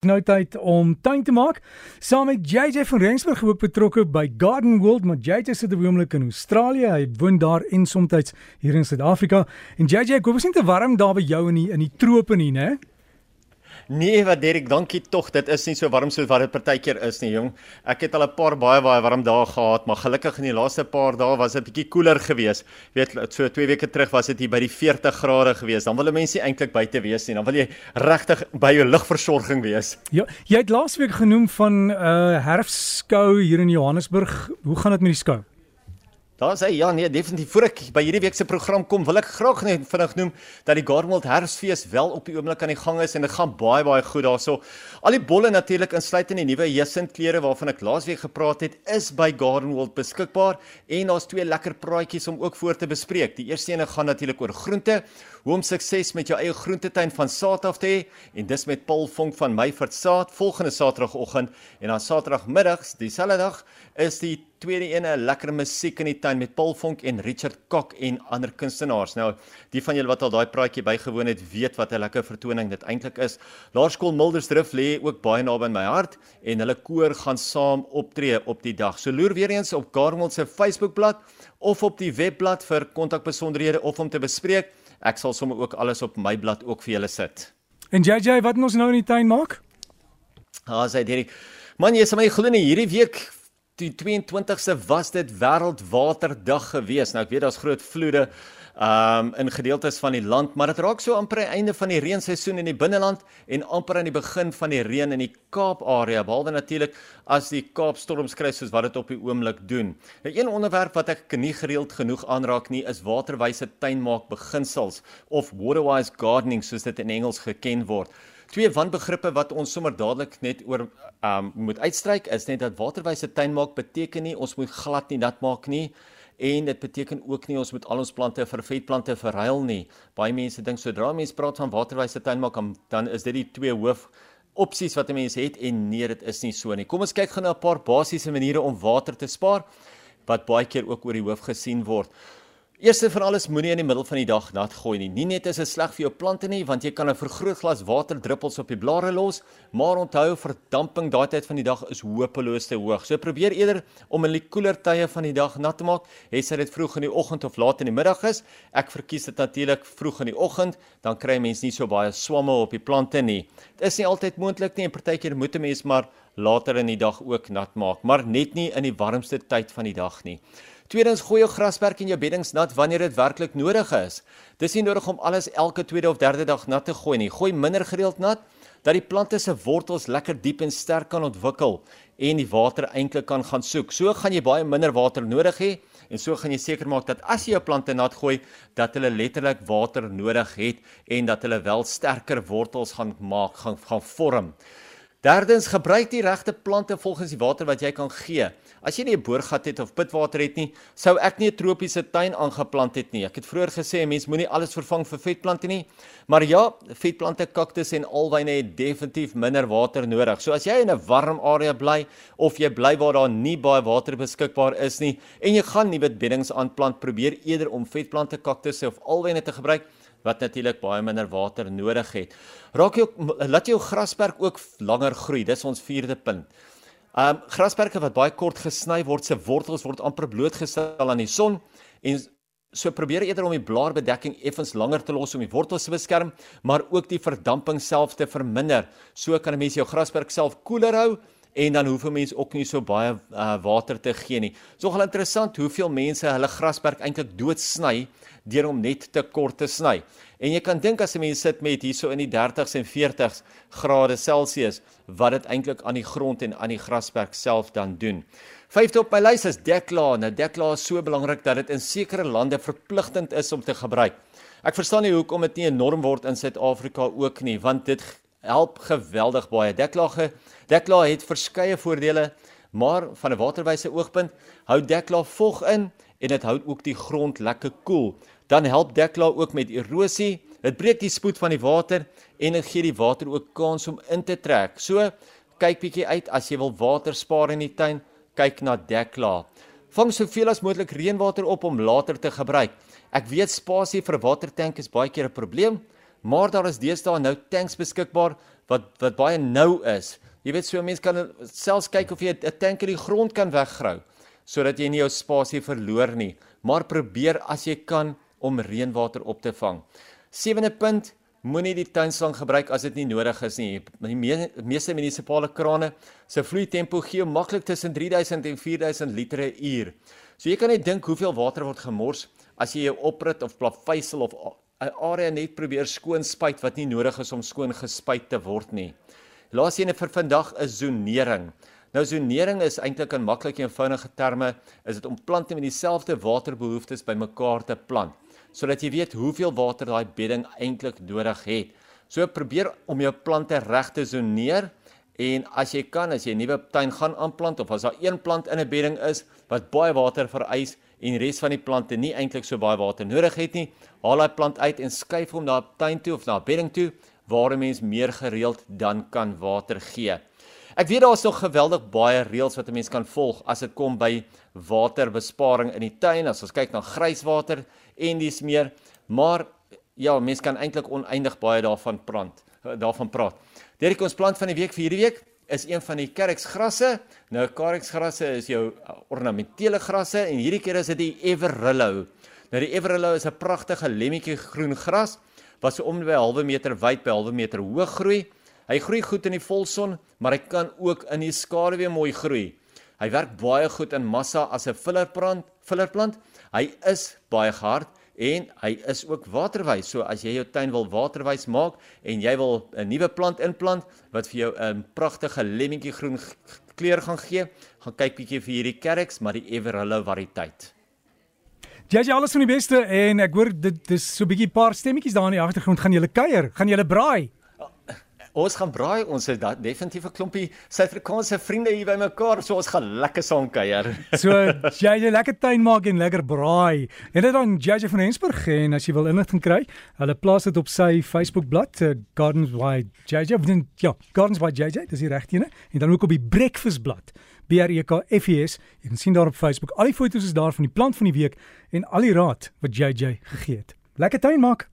nou tyd om tuin te maak. Saam met JJ van Rensburg ook betrokke by Garden World, maar JJ sit op oomblik in Australië. Hy woon daar en soms hier in Suid-Afrika. En JJ, ek hoop dit is nie te warm daar by jou in die in die trope nie, né? Nee, wat Derek, dankie tog. Dit is nie so warm soos wat dit partykeer is nie, jong. Ek het al 'n paar baie baie warm dae gehad, maar gelukkig in die laaste paar dae was dit bietjie koeler geweest. Weet, so 2 weke terug was dit hier by die 40 grade geweest. Dan wil mense eintlik buite wees nie. Dan wil jy regtig by jou ligversorging wees. Ja, jy het laasweek genoem van 'n uh, herfstskou hier in Johannesburg. Hoe gaan dit met die skou? Daar sê ja nee definitief voor ek by hierdie week se program kom wil ek graag net vinnig noem dat die Gardenwold Herfsfees wel op die oomblik aan die gang is en dit gaan baie baie goed daarso. Al die bolle natuurlik insluitend die nuwe Hyacinth kleure waarvan ek laasweek gepraat het is by Gardenwold beskikbaar en daar's twee lekker praatjies om ook voor te bespreek. Die eerste ene gaan natuurlik oor groente, hoe om sukses met jou eie groentetein van saad af te hê en dis met Paul Vonk van Meyfort Saad volgende Saterdagoggend en dan Saterdagmiddags dieselfde dag is die tweede ene lekker musiek in die tuin met Paul Vonk en Richard Kok en ander kunstenaars. Nou, die van julle wat al daai praatjie bygewoon het, weet wat 'n lekker vertoning dit eintlik is. Laerskool Mildersdrift lê ook baie naby aan my hart en hulle koor gaan saam optree op die dag. So loer weer eens op Garmel se Facebookblad of op die webblad vir kontakbesonderhede of om te bespreek. Ek sal sommer ook alles op my blad ook vir julle sit. En JJ, wat ons nou in die tuin maak? Ah, sê Derek. Man, jy sê my glo nie hierdie week die 22ste was dit wêreldwaterdag gewees. Nou ek weet daar's groot vloede um in gedeeltes van die land, maar dit raak so amper aan die einde van die reenseisoen in die binneland en amper aan die begin van die reën in die Kaap-area, behalwe natuurlik as die Kaapstorms kry soos wat dit op die oomblik doen. 'n nou, Een onderwerp wat ek nie gereeld genoeg aanraak nie, is waterwyse tuinmaak beginsels of waterwise gardening soos dit in Engels geken word. Twee wanbegrippe wat ons sommer dadelik net oor um moet uitstryk is net dat waterwyse tuin maak beteken nie ons moet glad nie nat maak nie en dit beteken ook nie ons moet al ons plante vir vetplante verruil nie. Baie mense dink sodra mense praat van waterwyse tuin maak dan is dit die twee hoof opsies wat 'n mens het en nee dit is nie so nie. Kom ons kyk gou na 'n paar basiese maniere om water te spaar wat baie keer ook oor die hoof gesien word. Eerste van alles moenie in die middel van die dag nat gooi nie. Nie net is dit sleg vir jou plante nie, want jy kan 'n vergrootglas water druppels op die blare los, maar onthou verdamping daai tyd van die dag is hopeloos te hoog. So probeer eerder om in die koeler tye van die dag nat te maak, hê dit vroeg in die oggend of laat in die middag is. Ek verkies dit natuurlik vroeg in die oggend, dan kry mense nie so baie swamme op die plante nie. Dit is nie altyd moontlik nie en partykeer moet 'n mens maar later in die dag ook nat maak, maar net nie in die warmste tyd van die dag nie. Tweedens gooi jou grasperk en jou beddings nat wanneer dit werklik nodig is. Dis nie nodig om alles elke tweede of derde dag nat te gooi nie. Gooi minder gereeld nat dat die plante se wortels lekker diep en sterk kan ontwikkel en die water eintlik kan gaan soek. So gaan jy baie minder water nodig hê en so gaan jy seker maak dat as jy jou plante nat gooi dat hulle letterlik water nodig het en dat hulle wel sterker wortels gaan maak, gaan gaan vorm. Derdens, gebruik die regte plante volgens die water wat jy kan gee. As jy nie 'n boorgat het of pitwater het nie, sou ek nie 'n tropiese tuin aangeplant het nie. Ek het vroeër gesê 'n mens moenie alles vervang vir vetplante nie. Maar ja, vetplante, kaktus en alwyne het definitief minder water nodig. So as jy in 'n warm area bly of jy bly waar daar nie baie water beskikbaar is nie en jy gaan nuwe beddings aanplant, probeer eerder om vetplante, kaktusse of alwyne te gebruik wat natuurlik baie minder water nodig het. Raak jy laat jou grasperk ook langer groei. Dis ons vierde punt. Um grasperke wat baie kort gesny word, se wortels word amper blootgestel aan die son en so probeer eerder om die blaarbedekking effens langer te los om die wortels te beskerm, maar ook die verdamping self te verminder. So kan 'n mens jou grasperk self koeler hou en dan hoef 'n mens ook nie so baie uh, water te gee nie. Dis nogal interessant hoeveel mense hulle grasperk eintlik doodsny deur om net te kort te sny. En jy kan dink as 'n mens sit met hierso in die 30s en 40s grade Celsius wat dit eintlik aan die grond en aan die grasperk self dan doen. Vyfde op my lys is Dekla. Nou Dekla is so belangrik dat dit in sekere lande verpligtend is om te gebruik. Ek verstaan nie hoekom dit nie 'n norm word in Suid-Afrika ook nie, want dit help geweldig baie. Dekla Dekla het verskeie voordele, maar van 'n waterwyse oogpunt hou Dekla vog in en dit hou ook die grond lekker koel. Dan help Dekla ook met erosie. Dit breek die spoed van die water en dit gee die water ook kans om in te trek. So kyk bietjie uit as jy wil water spaar in die tuin, kyk na Dekla. Vang soveel as moontlik reënwater op om later te gebruik. Ek weet spasie vir 'n watertank is baie keer 'n probleem, maar daar is deesdae nou tanks beskikbaar wat wat baie nou is. Jy weet so 'n mens kan selfs kyk of jy 'n tank in die grond kan weggrou sodat jy nie jou spasie verloor nie, maar probeer as jy kan om reënwater op te vang. Sewende punt, moenie die tuinslang gebruik as dit nie nodig is nie. Die meeste munisipale krane se vloeitempo gee maklik tussen 3000 en 4000 liter per uur. So jy kan net dink hoeveel water word gemors as jy jou oprit of plaveisel of 'n area net probeer skoon spuit wat nie nodig is om skoon gespuit te word nie. Laasene vir vandag is zonering. Nou zonering is eintlik in maklike en eenvoudige terme is dit om plante met dieselfde waterbehoeftes bymekaar te plant sodat jy weet hoeveel water daai bedding eintlik nodig het. So probeer om jou plante reg te zoneer en as jy kan as jy 'n nuwe tuin gaan aanplant of as daar een plant in 'n bedding is wat baie water vereis en die res van die plante nie eintlik so baie water nodig het nie, haal daai plant uit en skuif hom na 'n tuin toe of na 'n bedding toe waar 'n mens meer gereeld dan kan water gee. Ek weet daar is nog geweldig baie reëls wat 'n mens kan volg as dit kom by waterbesparing in die tuin. As ons kyk na grijswater en dis meer, maar ja, mens kan eintlik oneindig baie daarvan plant, daarvan praat. Derek ons plant van die week vir hierdie week is een van die kerksgrasse. Nou kerksgrasse is jou ornamentele grasse en hierdie keer is dit die Everillo. Nou die Everillo is 'n pragtige lemmetjie groen gras wat so om by 'n halwe meter wyd by 'n halwe meter hoog groei. Hy groei goed in die volson, maar hy kan ook in die skaduwee mooi groei. Hy werk baie goed in massa as 'n fillerplant, fillerplant. Hy is baie hard en hy is ook waterwys. So as jy jou tuin wil waterwys maak en jy wil 'n nuwe plant inplant wat vir jou 'n pragtige lemmetjie groen kleur gaan gee, gaan kyk bietjie vir hierdie kerks, maar die Everillo variëteit. Jy jy alles van die beste en ek hoor dit dis so 'n bietjie paar stemmetjies daar in die agtergrond gaan julle kuier, gaan julle braai. Ons gaan braai, ons het definitief 'n klompie Suid-Afrikaanse vriende hier bymekaar, so ons gaan lekker saam kuier. So jy jy lekker tuin maak en lekker braai. En dit dan JJ van Rensburg en as jy wil inligting kry, hulle plaas dit op sy Facebook bladsy uh, Gardens by JJ. Ja, Gardens by JJ, dis die regte ene. En dan ook op die Breakfast blad. B R E K F E S. Jy kan sien daar op Facebook. Al die foto's is daar van die plant van die week en al die raad wat JJ gegee het. Lekker tuin maak.